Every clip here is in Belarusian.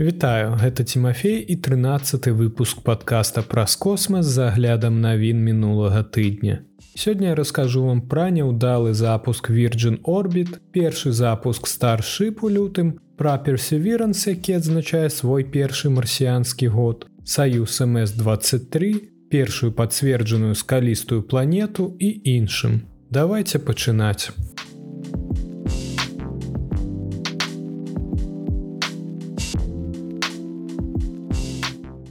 Вітаю, гэта Тимофей і 13 выпуск подкаста праз космас з аглядам навін мінулага тыдня. Сёння я раскажу вам пра няўдалы запуск Virgin Orbit, першы запуск старship у лютым, пра персеверанс, які адзначае свой першы марсіянскі год, Саюз МС23, першую пацверджаную скалістую планету і іншым. Давайте пачынаць.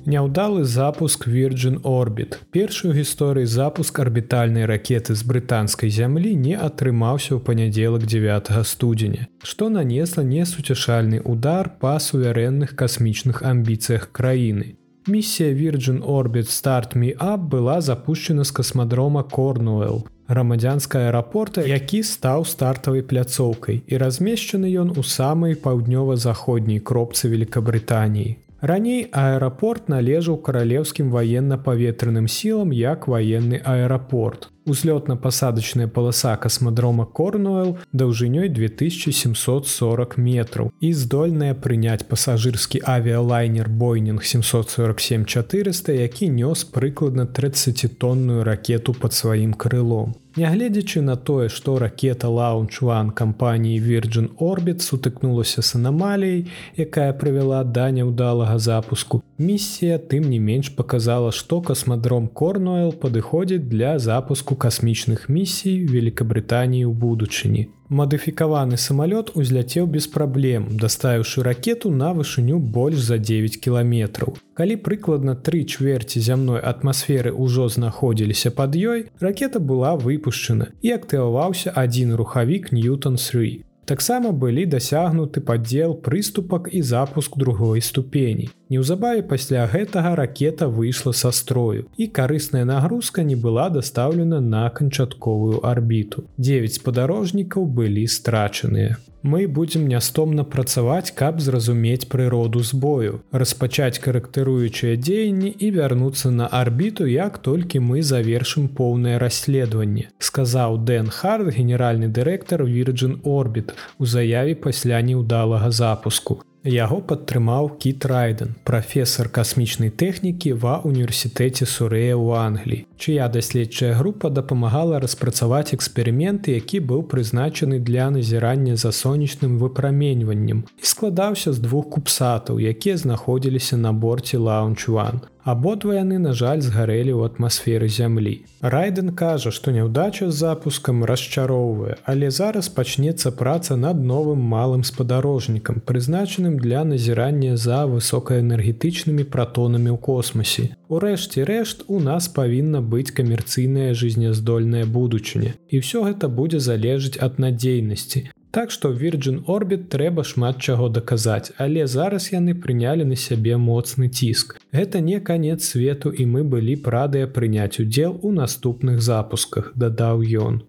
Няўдалы запуск Virgin Orbit. Першы ў гісторыі запуск арбітальнай ракеты з брытанскай зямлі не атрымаўся ў панядзелак 9 студзеня, што нанесла несуцяшальны удар па суверэнных касмічных амбіцыях краіны. Місія Virgin Orbit Start Me Up была запущена з касмадрома Корнуэлл, грамадзянска аэрапорта, які стаў стартавай пляцоўкай і размешчаны ён у самай паўднёва-заходняй кропцы Великабрытаніі. Раней аэрапорт належаў каралеўскім ваенна-паветраным сілам як ваенны аэрапорт. Узлётна-пасадачная паласа касмадрома Корнуэл даўжынёй 2740 метраў і здольная прыняць пасажырскі авіялайнер Бойнінг 747-400, які нёс прыкладна 30тонную ракету под сваім крылом. Нягледзячы на тое, што ракета Лаунчван кампаніі Virgin Orbit сутыкнулася з анамаліяй, якая прывяла да няўдалага запуску. Місія тым не менш паказала, што касмадром Корнуэл падыходзіць для запуску касмічных місій Великабрытаніі ў будучыні. Мадыфікаваны самалёт узляцеў без праблем, даставіўшы ракету на вышыню больш за 9 кіламетраў. Калі прыкладна тры чверці зямной атмасферы ўжо знаходзіліся пад ёй, ракета была выпушчана і актываваўся адзін рухавік Ньютон-3. Таксама былі дасягнуты падзел прыступак і запуск другой ступені. Неўзабаве пасля гэтага ракета выйшла са строю і карысная нагрузка не была дастаўлена на канчатковую арбіту. 9 спадарожнікаў былі страчаныя мы будзем нястомна працаваць, каб зразумець прыроду збою, распачаць карактарыруючыя дзеянні і вярнуцца на арбіту, як толькі мы завершым поўнае расследаванне. сказаў Дэн Хард, генеральны дырэктар Virgin Orbit у заяве пасля неўдалага запуску. Яго падтрымаў кіт райден прафесор касмічнай тэхнікі ва універсітэце сурэя ў англіі чыя даследчая група дапамагала распрацаваць эксперыменты які быў прызначаны для назірання за сонечным выпраменьваннем і складаўся з двух купсатаў якія знаходзіліся на борце лаунчван Абодва яны, на жаль, згарэлі ў атмасферы зямлі. Райден кажа, што няўдача з запускам расчароўвае, але зараз пачнецца праца над новым малым спадарожнікам, прызначаным для назірання за высокаэнергетычнымі пратонамі ў космосе. Урэшце рэшт у нас павінна быць камерцыйная жизнездольная будучыня. І ўсё гэта будзе залежыць ад надзейнасці. Так што Virgin Orbit трэба шмат чаго даказаць, але зараз яны прынялі на сябе моцны ціск. Гэта не канец свету і мы былі прадыя прыняць удзел у наступных запусках, дадаў ён.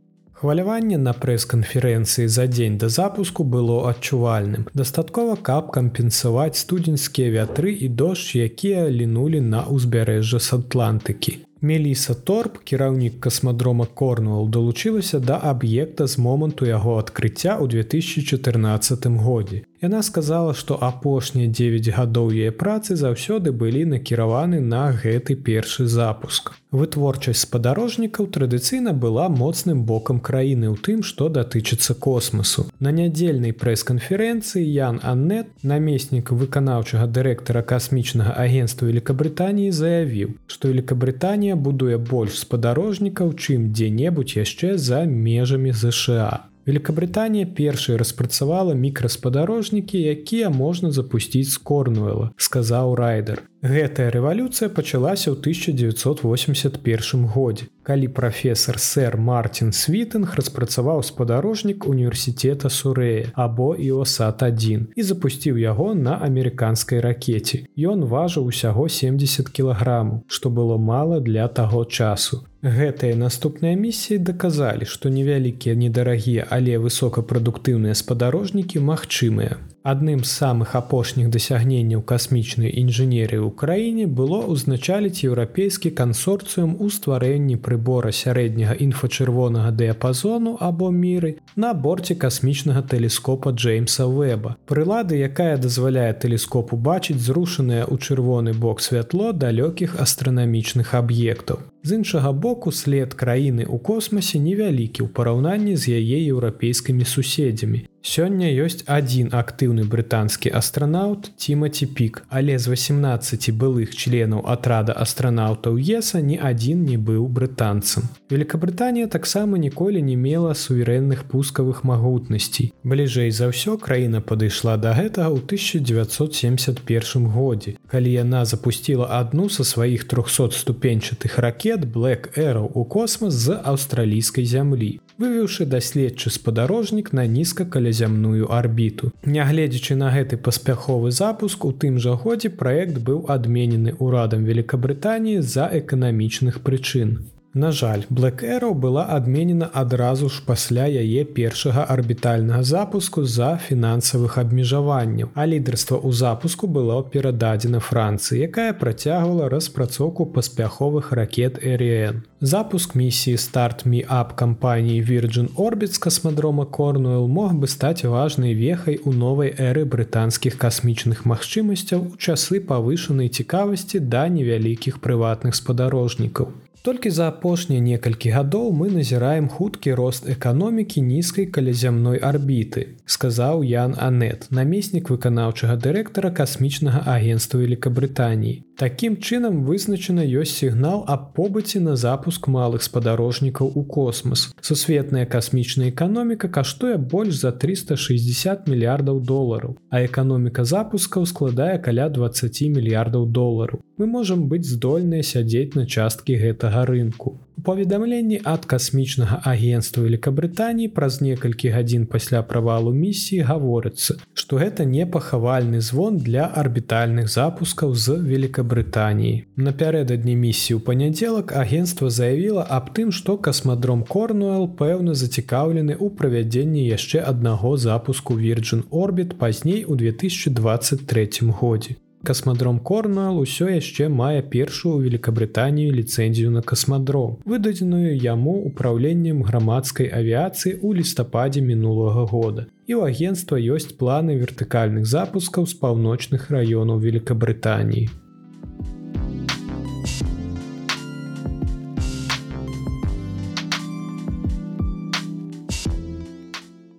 Хваляванне на прэс-канферэнцыі за дзень да запуску было адчувальным. Дастаткова каб кампенсаваць студзеньскія вятры і дождж, якія лінулі на ўзбярэжжа з Атлантыкі. Меліса Торп, кіраўнік касмадрома Корнуэл, далучылася да аб'екта з моманту яго адкрыцця ў 2014 годзе. Яна сказала, што апошнія 9 гадоў яе працы заўсёды былі накіраваны на гэты першы запуск. Вытворчасць спадарожнікаў традыцыйна была моцным бокам краіны ў тым, што датычыцца космасу. На нядзельнай прэс-канферэнцыі Ян Аннет, намеснік выканаўчага дырэктара касмічнага агенства Великабрытаніі заявіў, што Великабрытанія будуе больш спадарожнікаў, чым дзе-небудзь яшчэ за межамі ЗША. Великабрытанія першай распрацавала мікраспадарожнікі, якія можна запусціць з корнуэла, сказаў райдер. Гэтая рэвалюцыя пачалася ў 1981 годзе, калі прафесор сэр Мартин Світынг распрацаваў спадарожнік універсітэта Сурэя або Іосат1 і запусціў яго на амерыканскай ракете. Ён важыў усяго 70 кілаграмаў, што было мала для таго часу. Гэтыя наступныя місіі даказалі, што невялікія недарагія, але высокапрадуктыўныя спадарожнікі магчымыя. Адным з самых апошніх дасягненняў касмічнай інжынерыі ў краіне было ўзначаліць еўрапейскі кансорцыум у стварэнні прыбора сярэдняга інфачырвонага дыяпазону або міры на борце касмічнага тэлескопа Джеймса Вэба. Прылады, якая дазваляе тэлескопу бачыць зрушанае ў чырвоны бок святло далёкіх астранамічных аб'ектаў. З іншага боку след краіны ў космасе невялікі ў параўнанні з яе еўрапейскімі суседзямі. Сёння ёсць адзін актыўны брытанскі астранаўт Тимати Пік, але з 18 былых членаў атрада астранаўтаў ЕСа ні адзін не быў брытанцам. Великабрытанія таксама ніколі не мела суверэнных пускавых магутнасцей. Бліжэй за ўсё краіна падышла да гэтага ў 1971 годзе. Калі яна запустила адну са сваіх 300 ступеньчатых ракет Black Arrow у космас з аўстралійскай зямлі вывеўшы даследчы спадарожнік на нізкакалязямную арбіту. Нягледзячы на гэты паспяховы запуск у тым жа годзе праект быў адменены ўрадам Великабрытаніі з-за эканамічных прычын. На жаль, Black Arrow была адменена адразу ж пасля яе першага арбітальнага запуску з-за фінансавых абмежаванняў, а лідарства ў запуску было перададзена Францыі, якая працягвала распрацоўку паспяховых ракет RN. Запуск місіі старт миап кампаніі Virgin Orbit з касмадрома Корнуэл мог бы стаць важнай вехай у новай эры брытанскіх касмічных магчымасцяў у часы павышанай цікавасці да невялікіх прыватных спадарожнікаў. Толькі за апошнія некалькі гадоў мы назіраем хуткі рост эканомікі нізкай калязямной арбіты, сказаў Ян Анет, намеснік выканаўчага дырэктара касмічнага агенства Великабрытаніі. Такім чынам вызначана ёсць сігнал аб побыце на запуск малых спадарожнікаў у космас. Сусветная касмічная эканоміка каштуе больш за 360 мільярдаў долараў, а эканоміка запускаў складае каля 20 мільярдаў долараў. Мы можам быць здольныя сядзець на часткі гэтага рынку паведамленні ад касмічнага агенства Великабрытаніі праз некалькі гадзін пасля правалу місіі гаворыцца, што гэта не пахавальны звон для арбітальных запускаў з Великабрытаніі. Напярэдадні місіі ў панядзелак агенства заявіла аб тым, што касмадром Корнуэл пэўна зацікаўлены ў правядзенні яшчэ аднаго запуску Virgin Orbit пазней у 2023 годзе касмадром корнуэл усё яшчэ мае першую великабрытанію ліцэнзію на касмадром выдадзеную яму управленнем грамадскай авіяцыі ў лістападзе мінулага года. І ў агенства ёсць планы вертыкальных запускаў з паўночных раёнаў великабрытаніі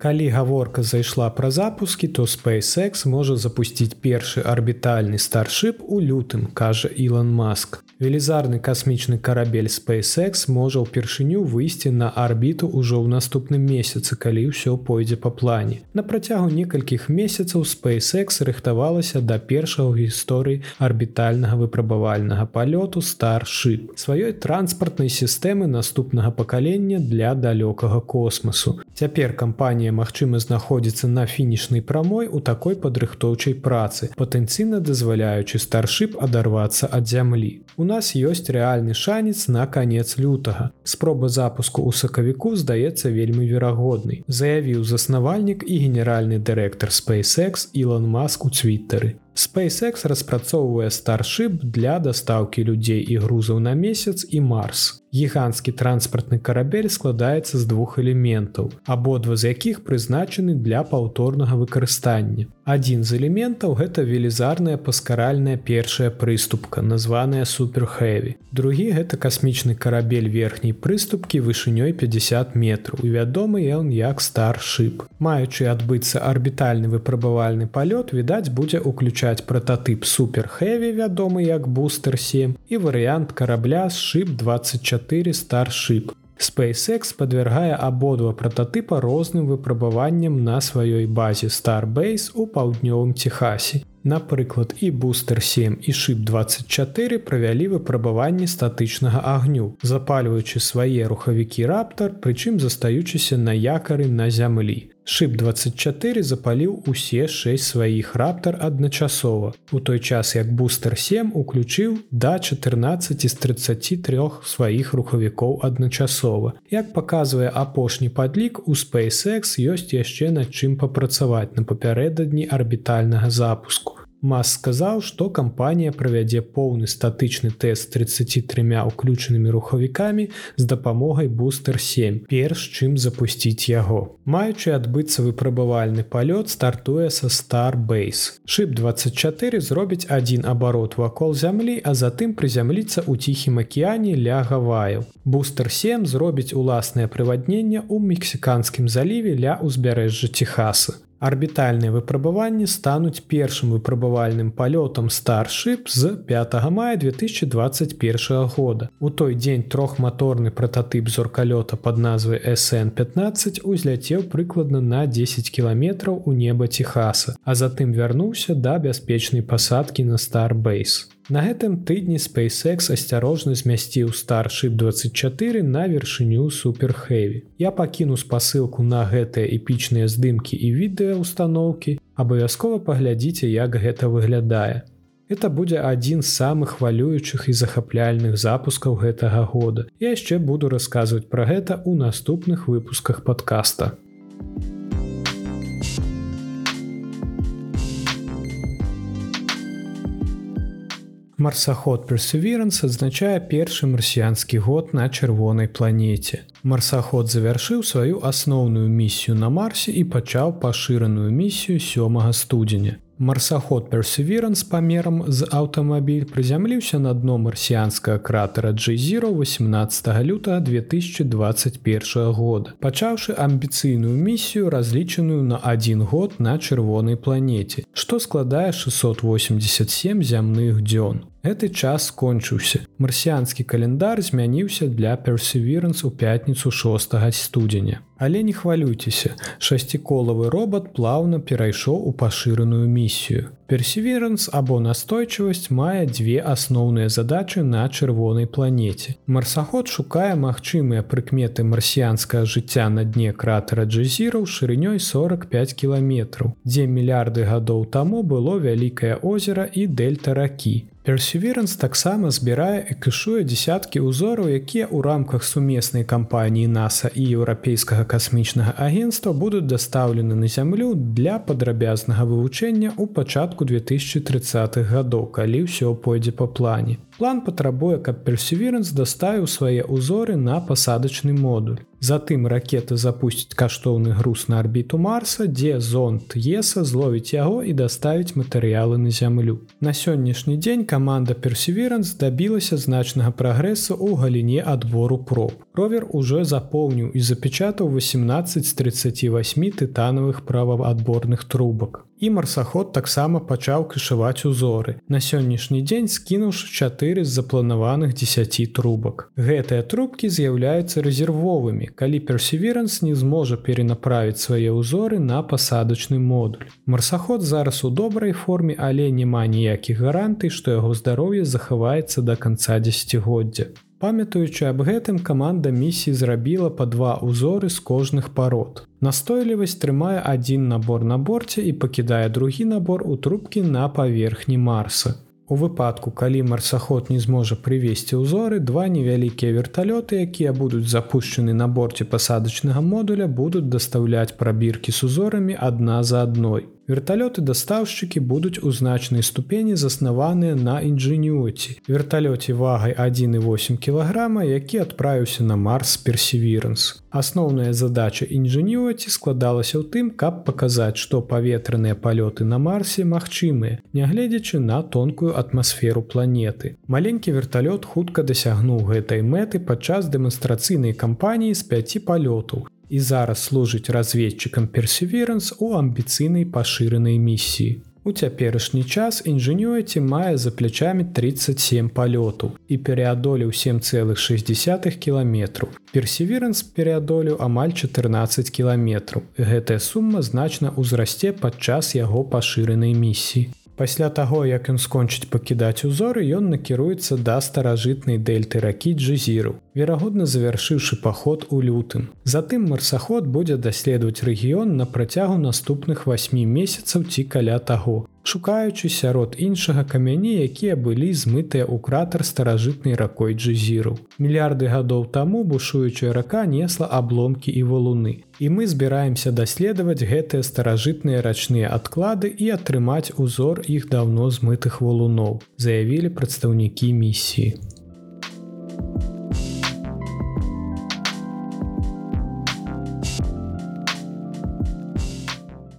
Калі гаворка зайшла пра запускі, то SpaceX можа запусціць першы арбітальны старшып у лютым, кажа Ілон Маск. Велізарны касмічны карабель SpaceX можа ўпершыню выйсці на арбіту ўжо ў наступным месяцы, калі ўсё пойдзе па плане. На працягу некалькіх месяцаў SpaceX рыхтавалася да першага гісторыі арбітальнага выпрабавальнага палёту старшып сваёй транспартнай сістэмы наступнага пакалення для далёкага космасу. Цяпер кампанія магчыма знаходзіцца на фінішнай прамой у такой падрыхтоўчай працы, патэнцыйна дазваляючы старшып адарвацца ад зямлі. У нас ёсць рэальны шанец на канец лютага. Спроба запуску ў сакавіку здаецца вельмі верагоднай, заявіў заснавальнік і генеральны дырэктар SpaceX Ілон Маск у цвітары. SpaceX распрацоўвае старшып для дастаўкі людзей і грузаў на месяц і марс. Гіганскі транспартны карабель складаецца з двух элементаў, абодва з якіх прызначаны для паўторнага выкарыстання. Адзін з элементаў гэта велізарная паскаральная першая прыступка, названая суперхэві. Другі гэта касмічны карабель верхняй прыступкі вышынёй 50 метраў і вядомы ён як старшып. Маючы адбыцца арбітальны выпрабавальны палёт, відаць будзе ўключаць прататып суперхэві, вядомы як бустер 7 і варыянт карабля з шып 24 4 старship. SpaceX падвяргае абодва прататыпа розным выпрабаванням на сваёй базе Starbase у паўднёвым Техасе. Напрыклад, і бустер 7 і шып 24 правялі выпрабаванні статычнага агню, запальваючы свае рухавікі раптар, прычым застаючыся на якары на зямлі. Шып 24 запаліў усе 6 сваіх раптар адначасова. У той час як бустер 7 уключыў да 14 з 33 сваіх рухавікоў адначасова. Як паказвае апошні падлік, у SpaceX ёсць яшчэ над чым папрацаваць на папярэдадні арбітальнага запуску. Мас сказаў, што кампанія правядзе поўны статычны тэст 33 уключанымі рухавікамі з дапамогай бустер 7 перш чым запусціць яго. Маючы адбыцца выпрабавальны палёт стартуе са Starbase. Шып 24 зробіць адзін абарот вакол зямлі, а затым прызямліцца ў ціхім акіяне ля гаваяў. Бустер 7 зробіць уласнае прывадненне ў мексіканскім заліве ля ўзбярэжжа Техаса. Арбітальныя выпрабаванні стануць першым выпрабавальным палётам старship з 5 мая 2021 года. У той дзень трохматорны прататып зоркалёта под назвай SN15 узляцеў прыкладна на 10 кіламетраў у неба Техаса, а затым вярнуўся да бяспечнай пасадкі на Starbase. На гэтым тыдні SpaceX асцярожна змясціў старship 24 на вяршыню суперхэві. Я пакіну спасылку на гэтыя эпічныя здымкі і відэаўстаноўкі, абавязкова паглядзіце, як гэта выглядае. Это будзе адзін з самых хвалюючых і захапляльных запускаў гэтага года. Я яшчэ буду расказваць пра гэта ў наступных выпусках подкаста. Марсаход Perseverance адзначае першы марсіянскі год на чырвонай планеце. Марсаход завяршыў сваю асноўную місію на марсе і пачаў пашыраную місію сёмага студзеня. Марсаход Perseverance памерам з аўтамабіль прызямліўся на дно марсіянскага кратера G0 18 лютага 2021 года, пачаўшы амбіцыйную місію, разлічаную на адзін год на чырвонай планеце, што складае 687 зямных дзён. Гэты час скончыўся. Марсіанскі календар змяніўся для Perseverance у пятніцу 6 студзеня. Але не хвалюйцеся, шасціколавы робот плаўна перайшоў у пашыраную місію. Персеверанс або настойчывасць мае дзве асноўныя задачы на чырвонай планеце. Марсаход шукае магчымыя прыкметы марсіянскага жыцця на дне кратера Джезіраў шырынёй 45 кіламетраў, дзе мільярды гадоў таму было вялікае озера і дельта ракі. Perseverance таксама збірае і кышуе дзясяткі ўзораў, якія ў рамках сумеснай кампаніі NASAа і еўрапейскага касмічнага агенства будуць дастаўлены на зямлю для падрабязнага вывучэння ў пачатку 2030х гадоў, калі ўсё пойдзе па плане. План патрабуе, каб Perseverance даставіў свае ўзоры на пасадачны модуль. Затым ракета запусціць каштоўны груз на арбіту Марса, дзе зонт Еса зловіць яго і даставіць матэрыялы на зямлю. На сённяшні дзень каманда Perseverance дабілася значнага прагрэсу ў галіне адбору проб. Ровер ужо запоўніў і запечатаў 18 з 38 тытанавых праваадборных трубак і марсаход таксама пачаў кышаваць узоры. На сённяшні дзень скінуўшы чатыры з запланаваных 10 трубак. Гэтыя трубкі з'яўляюцца рэзервовымі, калі персеверанс не зможа перенаправіць свае ўзоры на пасадачны модуль. Марсаход зараз у добрай форме, але няма ніякіх гарантый, што яго здароўе захаваецца да канца дзесяцігоддзя. Памятаючы аб гэтым каманда місіі зрабіла па два ўзоры з кожных парод. Настойлівасць трымае адзін набор на борце і пакідае другі набор у трубкі на паверхні марса. У выпадку, калі марсаход не зможа прывесці ўзоры, два невялікія верталёты, якія будуць запущены на борце пасадачнага модуля, будуць дастаўляць прабіркі з узорамі адна за адной. Верталёты дастаўшчыкі будуць у значнай ступені заснаваныя на інжынюці. Верталёце вагай 1,8 кілаграма, які адправіўся на Марс персеверанс. Асноўная задача інжынюці складалася ў тым, каб паказаць, што паветраныя палёты на марсе магчымыя, нягледзячы на тонкую атмасферу планеты. Маленькі верталёт хутка дасягнуў гэтай мэты падчас дэманстрацыйнай кампаніі з 5 палётаў, і зараз служыць разведчыкам персеверанс у амбіцыйнай пашыранай місіі. У цяперашні час інжынюэці мае за плячамі 37 палётаў і пераадолеў 7,6 кіламетраў. Персеверанс пераадолеў амаль 14 кіламетраў. Гэтая сума значна ўзрасце падчас яго пашыранай місіі. Пасля таго, як ён скончыць пакідаць узоры, ён накіруецца да старажытнай дельты ракі Джзіру, верагодна завяршыўшы паход у лютым. Затым марсаход будзе даследаваць рэгіён на працягу наступных 8 месяцаў ці каля таго. Шукаючы сярод іншага камяні, якія былі змытыя ў кратар старажытнай ракой джезіру. Мільярды гадоў таму бушуючая рака несла абломкі і валуны. І мы збіраемся даследаваць гэтыя старажытныя рачныя адклады і атрымаць узор іх даўно змытых валуноў, заявілі прадстаўнікі місіі.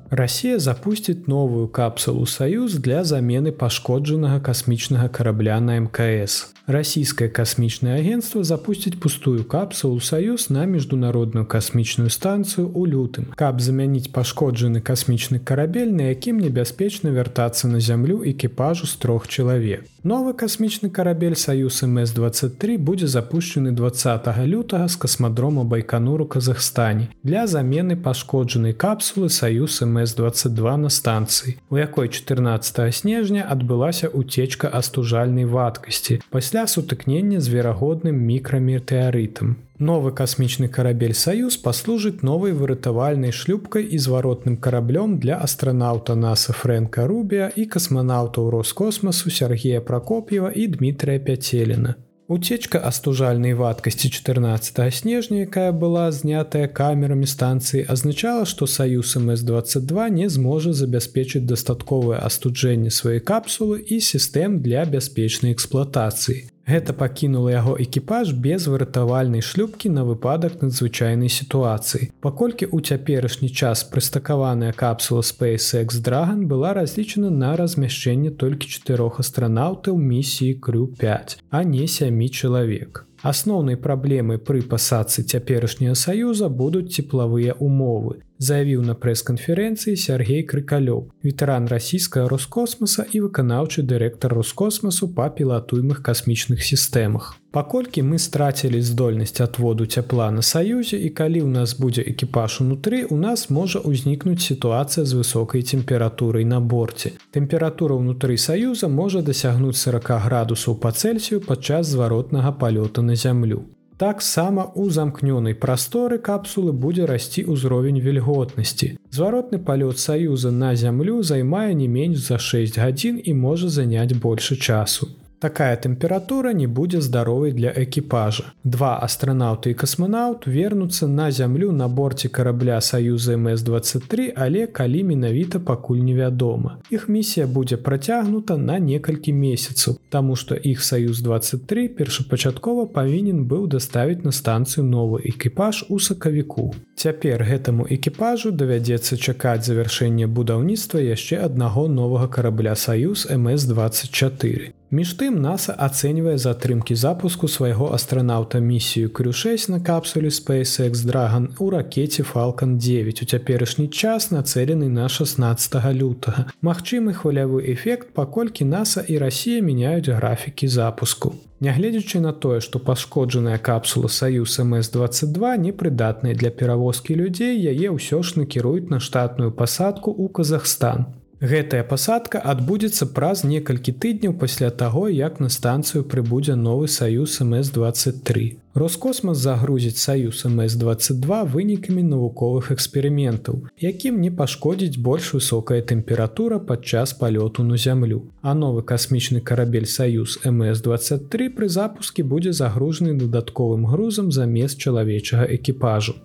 Расія запусціць новую капсулу саюз для замены пашкоджанага касмічнага карабля на мкс расійскае касмічнае агенцтва запусціць пустую капсулу саюз на міжнародную касмічную станцыю у лютым. Каб замяніць пашкоджаны касмічны карабель на якім небяспечна вяртацца на зямлю экіпажу з трох чалавек новы касмічны карабель саюз мс23 будзе запущены 20 лютага з касмадрома байкануру казахстане для замены пашкоджанай капсулы саюз мс22 на станцыі у якой 14 снежня адбылася утечка астужальнай вадкасці пасля пасля сутыкнення з верагодным мікраметэарытам. Новы касмічны карабель Саюз паслужыць новай выратавальнай шлюпкай і зваротным караблём для астранаўта Наса Фрэнка Рубія і касманаўтаў Роскосмасу Сергея Пракоп'ева і Дмітрия Пяцеліна. Уцечка астужальнай вадкасці 14 снежня, якая была знятая камерамі станцыі, азначала, што саюз МС22 не зможа забяспечыць дастатковае астуджэнне сваёй капсулы і сістэм для бяспечнай эксплуатацыі. Гэта пакінула яго экіпаж без выратавальнай шлюпкі на выпадак надзвычайнай сітуацыі. Паколькі ў цяперашні час прыстакаваная капсула SpaceX Dragon была разлічана на размяшчэнне толькі чатырох астранаўтаў місіі крю 5, а не сямі чалавек. Асноўнай праблемай пры пасадцы цяперашняга саюза будуць цеплавыя умовы, заявіў на прэс-канферэнцыі Сергей Крыкалёў, ветэран расійскага Роскосмаса і выканаўчы дырэктар Роскосмасу па пілатуймых касмічных сістэмах. Паколькі мы страцілі здольнасць адводу цяпла на саюзе і калі ў нас будзе экіпаж унутры, у нас можа ўзнікнуць сітуацыя з высокай тэмпературай на борце. Тэмпература ўнутры саюза можа дасягнуць 40 градусаў па цельсію падчас зваротнага палёта на зямлю. Таксама у замкнёнай прасторы капсулы будзе расці ўзровень вільготнасці. Зваротны палёт саюза на зямлю займае не менш за 6 гадзін і можа заняць больше часу. Такая тэмпература не будзе здаровай для экіпажа. Два астранаўты і касманаўт вернуцца на зямлю на борце карабля саюза МС23, але калі менавіта пакуль невядома. Іх місія будзе працягнута на некалькі месяцаў, Таму што іх саюз 23 першапачаткова павінен быў даставіць на станцыю новы экіпаж у сакавіку. Цяпер гэтаму экіпажу давядзецца чакаць завяршэння будаўніцтва яшчэ аднаго новага карабля саюз МС24. Між тым NASA ацэньвае затрымкі запуску свайго астранаўта місію крю6 на капсуле SpaceX Dragon у ракете Falалcon 9 у цяперашні час нацэлены на 16 лютага. Магчымы хвалявы эфект, паколькі NASA і Расія мяняюць графікі запуску. Нягледзячы на тое, што пашкоджаная капсула Саюз МС22 непрыдатная для перавозкі людзей, яе ўсё ж накіруюць на штатную пасадку ў Казахстан. Гэтая пасадка адбудзецца праз некалькі тыдняў пасля таго, як на станцыю прыбудзе новы саюз МС23. Роскосмас загрузіць саюз МС22 вынікамі навуковых эксперыментаў, якім не пашкодзіць больш высокая тэмпература падчас палёту на зямлю. А новы касмічны карабель саюз МС23 пры запуске будзе загружаны дадатковым грузам замест чалавечага экіпажу.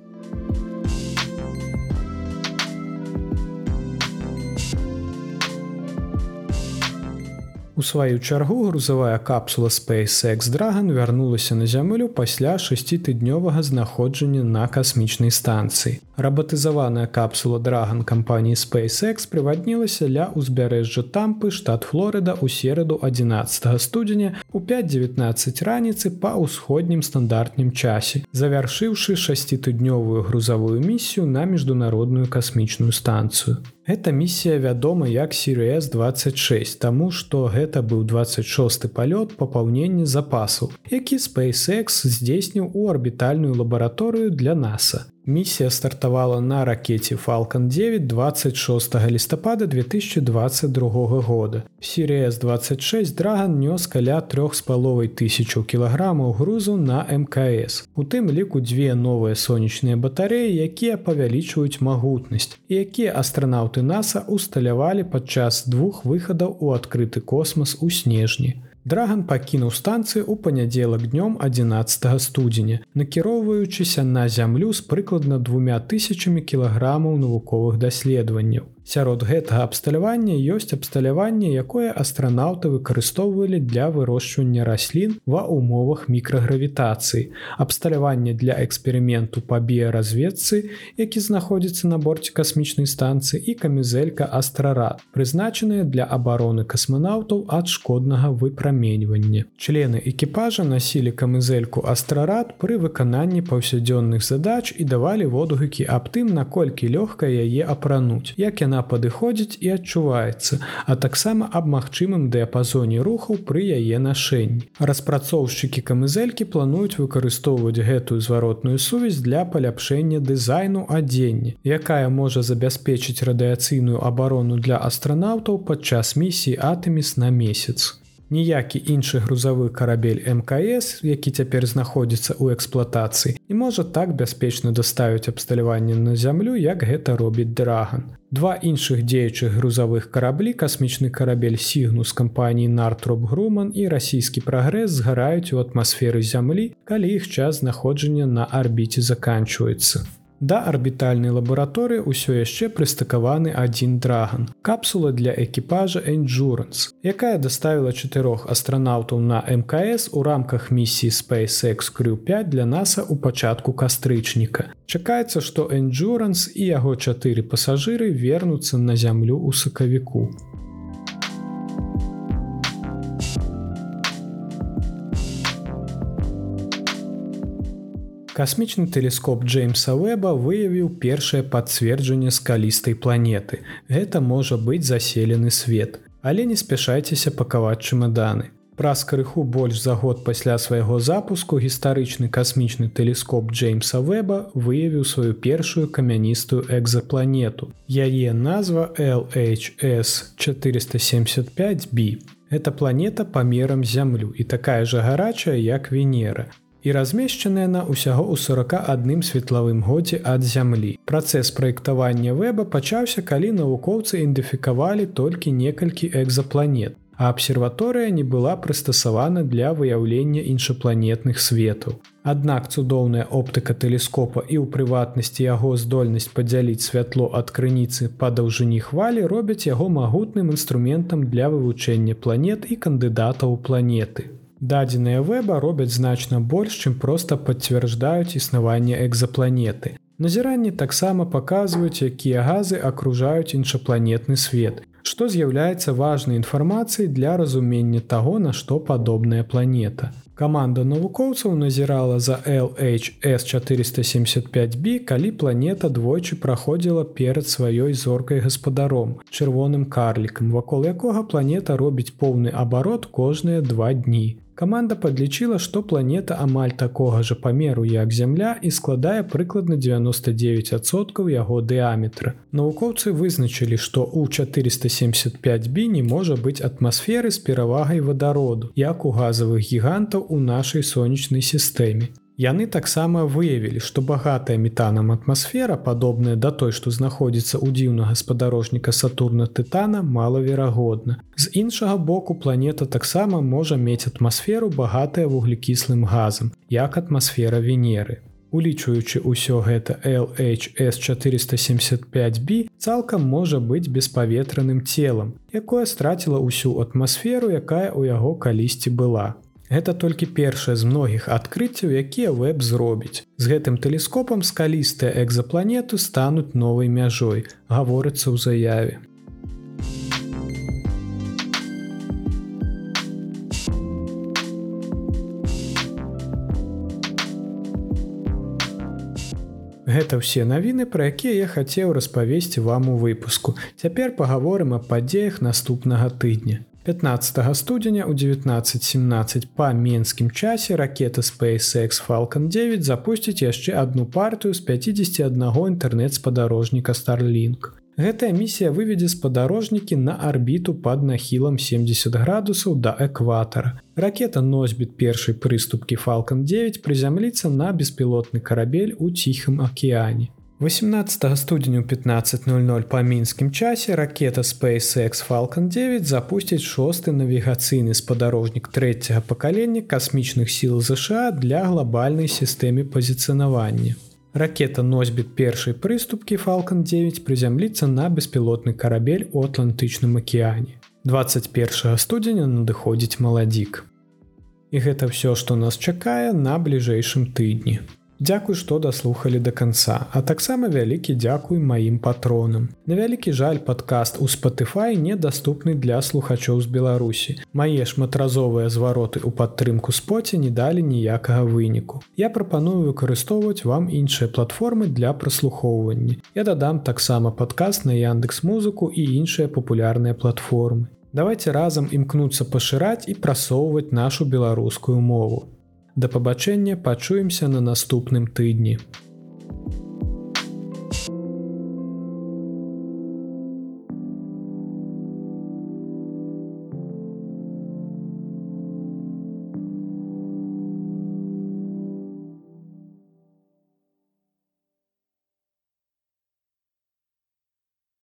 У сваю чаргу грузавая капсула SpaceX Dragon вярнулася на зямлю пасля шасцітыднёвага знаходжання на касмічнай станцыі. Рабатызаваная капсула Dragon кампаніі SpaceX прываднілася ля ўзбярэжжа тампы штат Флорыда ў сераду 11 студзеня у 5-19 раніцы па ўсходнім стандартным часе, завяршыўшы шасцітыднёвую грузавую місію на міжнародную касмічную станцыю. Гэта місія вядома як Сірс 26, таму што гэта быў 26 палёт папаўнення запасу, які SpaceX здзейсніў у арбітальную лабараторыю для NASA. Місія стартавала на ракете Falалcon 9 26 лістапада 2022 года. Сірія з 26 драган нёс каля трох з паловай тысячу кілаграмаў грузу на мкс. У тым ліку дзве новыя сонечныя батареі, якія павялічваюць магутнасць, якія астранаўты NASAа усталявалі падчас двух выхадаў у адкрыты космас у снежні. Драган пакінуў станцыю ў панядзелак днём 11 студзеня, накіроўваючыся на зямлю з прыкладна двумя тысячамі кілаграмаў навуковых даследаванняў. Сярод гэтага абсталявання ёсць абсталяванне, якое астранаўты выкарыстоўвалі для вырошчвання раслін ва умовах мікрагравітацыі. Абсталяванне для эксперыменту па біяразведцы, які знаходзіцца на борце касмічнай станцыі і камізелька астрарад, прызначаныя для абароны касманаўтаў ад шкоднага выпраменьвання. Члены экіпажа насілі камызельку астрарад пры выкананні паўсядзённых задач і давалі водгукі аб тым, наколькі лёгка яе апрануць, як яна яна падыходзіць і адчуваецца, а таксама аб магчымым дыяпазоне рухаў пры яе нашэнні. Распрацоўшчыкі камызелькі плануюць выкарыстоўваць гэтую зваротную сувязь для паляпшэння дызайну адзення, якая можа забяспечыць радыяцыйную абарону для астранаўтаў падчас місіі атэміс на месяц ніякі іншы грузавы карабель мкс які цяпер знаходзіцца ў эксплуатацыі і можа так бяспечна даставіць абсталяванне на зямлю як гэта робіць драган. Два іншых дзеючых грузавых караблі касмічны карабель сігну з кампаніі нартроп груман і расійскі прагрэс згараюць у атмасферы зямлі калі іх час знаходжання на арбіце заканчваецца Да арбітальнай лабараторыі ўсё яшчэ прыстыкаваны адзін драган. Капсула для экіпажа Endurance, якая даставіла чатырох астранаўтаў на МКС у рамках місіі SpaceX Crew 5 для NASAа ў пачатку кастрычніка. Чакаецца, што Endurance і яго чатыры пасажыры вернуцца на зямлю ў сакавіку. Касмічны тэлескоп Джеймса Уэба выявіў першае пацверджанне скалістай планеты. Гэта можа быць заселены свет, але не спяшайцеся пакаваць чымаданы. Праз крыху больш за год пасля свайго запуску гістарычны касмічны тэлескоп Джеймса Вэба выявіў сваю першую камяністую экзапланету. Яе назва LHS 475B. Эта планета памерам зямлю і такая жа гарачая, як Венера і размешчаная на ўсяго ў 41 светлавым годзе ад зямлі. Працэс праектавання вэба пачаўся, калі навукоўцы ідэнтыфікавалі толькі некалькі экзапланет. А абсерваторыя не была прыстасавана для выяўлення іншапланетных светаў. Аднак цудоўная оптыка тэлескопа і ў прыватнасці яго здольнасць падзяліць святло ад крыніцы па даўжыні хвалі робяць яго магутным інструментам для вывучэння планет і кандыдатаў планеты. Дадзеныя вэба робяць значна больш, чым проста пацвярджаюць існаванне экзапланеты. Назіранні таксама паказваюць, якія газы акружаюць іншапланетны свет, што з'яўляецца важнай інфармацыяй для разумення таго, на што падобная планета. Каманда навукоўцаў назірала за LHS 475B, калі планета двойчы праходзіла перад сваёй зоркай гаспадаром, чырвоным карлікам, вакол якога планета робіць поўны абарот кожныя два дні. Каманда падлічыла, што планета амаль такога жа памеру, як зямля і складае прыкладна 99соткаў яго дыаметра. Навукоўцы вызначылі, што ў 475 бі не можа быць атмасферы з перавагай вадароду, як у газавых гігантаў у нашай сонечнай сістэме. Яны таксама выявілі, што багатая метанам атмасфера, падобная да той, што знаходзіцца ў дзіўнага спадарожніка Сатурна тытана малаверагодна. З іншага боку планета таксама можа мець атмасферу багатая вуглекіслым газам, як атмасфера Венеры. Улічваючы ўсё гэта LHS 475B цалкам можа быць беспаветраным целам, якое страціла ўсю атмасферу, якая ў яго калісьці была. Гэта толькі першае з многіх адкрыццяў, якія веб зробіць. З гэтым тэлескопам скалістыя экзапланеты стануць новай мяжой, гаворыцца ў заяве. Гэта ўсе навіны, пра якія я хацеў распавесці вам у выпуску. Цяпер пагаворым аб падзеях наступнага тыдня. 15 студзеня у 1917 па менскім часе ракета SpaceX Falалcon 9 запусціць яшчэ одну партыю з 51 інтэрнэт-спадарожніка Starlink. Гэтая місія выведзе спадарожнікі на арбіту пад нахілам 70 градусаў да экватара. Ракета носьбіт першай прыступкі Falалcon 9 прызямліцца на беспілотны карабель у ціхым акеане. 18 студзеню 15:00 па мінскім часе ракета SpaceX Falалcon 9 запусціць шосты навігацыйны спадарожнік трэцяга пакалення касмічных сіл ЗША для глобальнай сістэмы пазіцынавання. Ракета носьбіт першай прыступкі Falалcon 9 прызямліцца на беспілотны карабель у Атлантычным акеане. 21 студзеня надыходзіць маладзік. І гэта ўсё, што нас чакае на бліжэйшым тыдні. Дзякуй, што даслухалі да канца, а таксама вялікі дзякуй маім патронам. На вялікі жаль падкаст у Spotify недаступны для слухачоў з Беларусі. Мае шматразовыя звароты ў падтрымку споце не далі ніякага выніку. Я прапаную выкарыстоўваць вам іншыя платформы для праслухоўвання. Я дадам таксама падкаст на Яндекс музыку і іншыя папулярныя платформы. Давайте разам імкнуцца пашыраць і прасоўваць нашу беларускую мову. Да пабачэння пачуемся на наступным тыдні.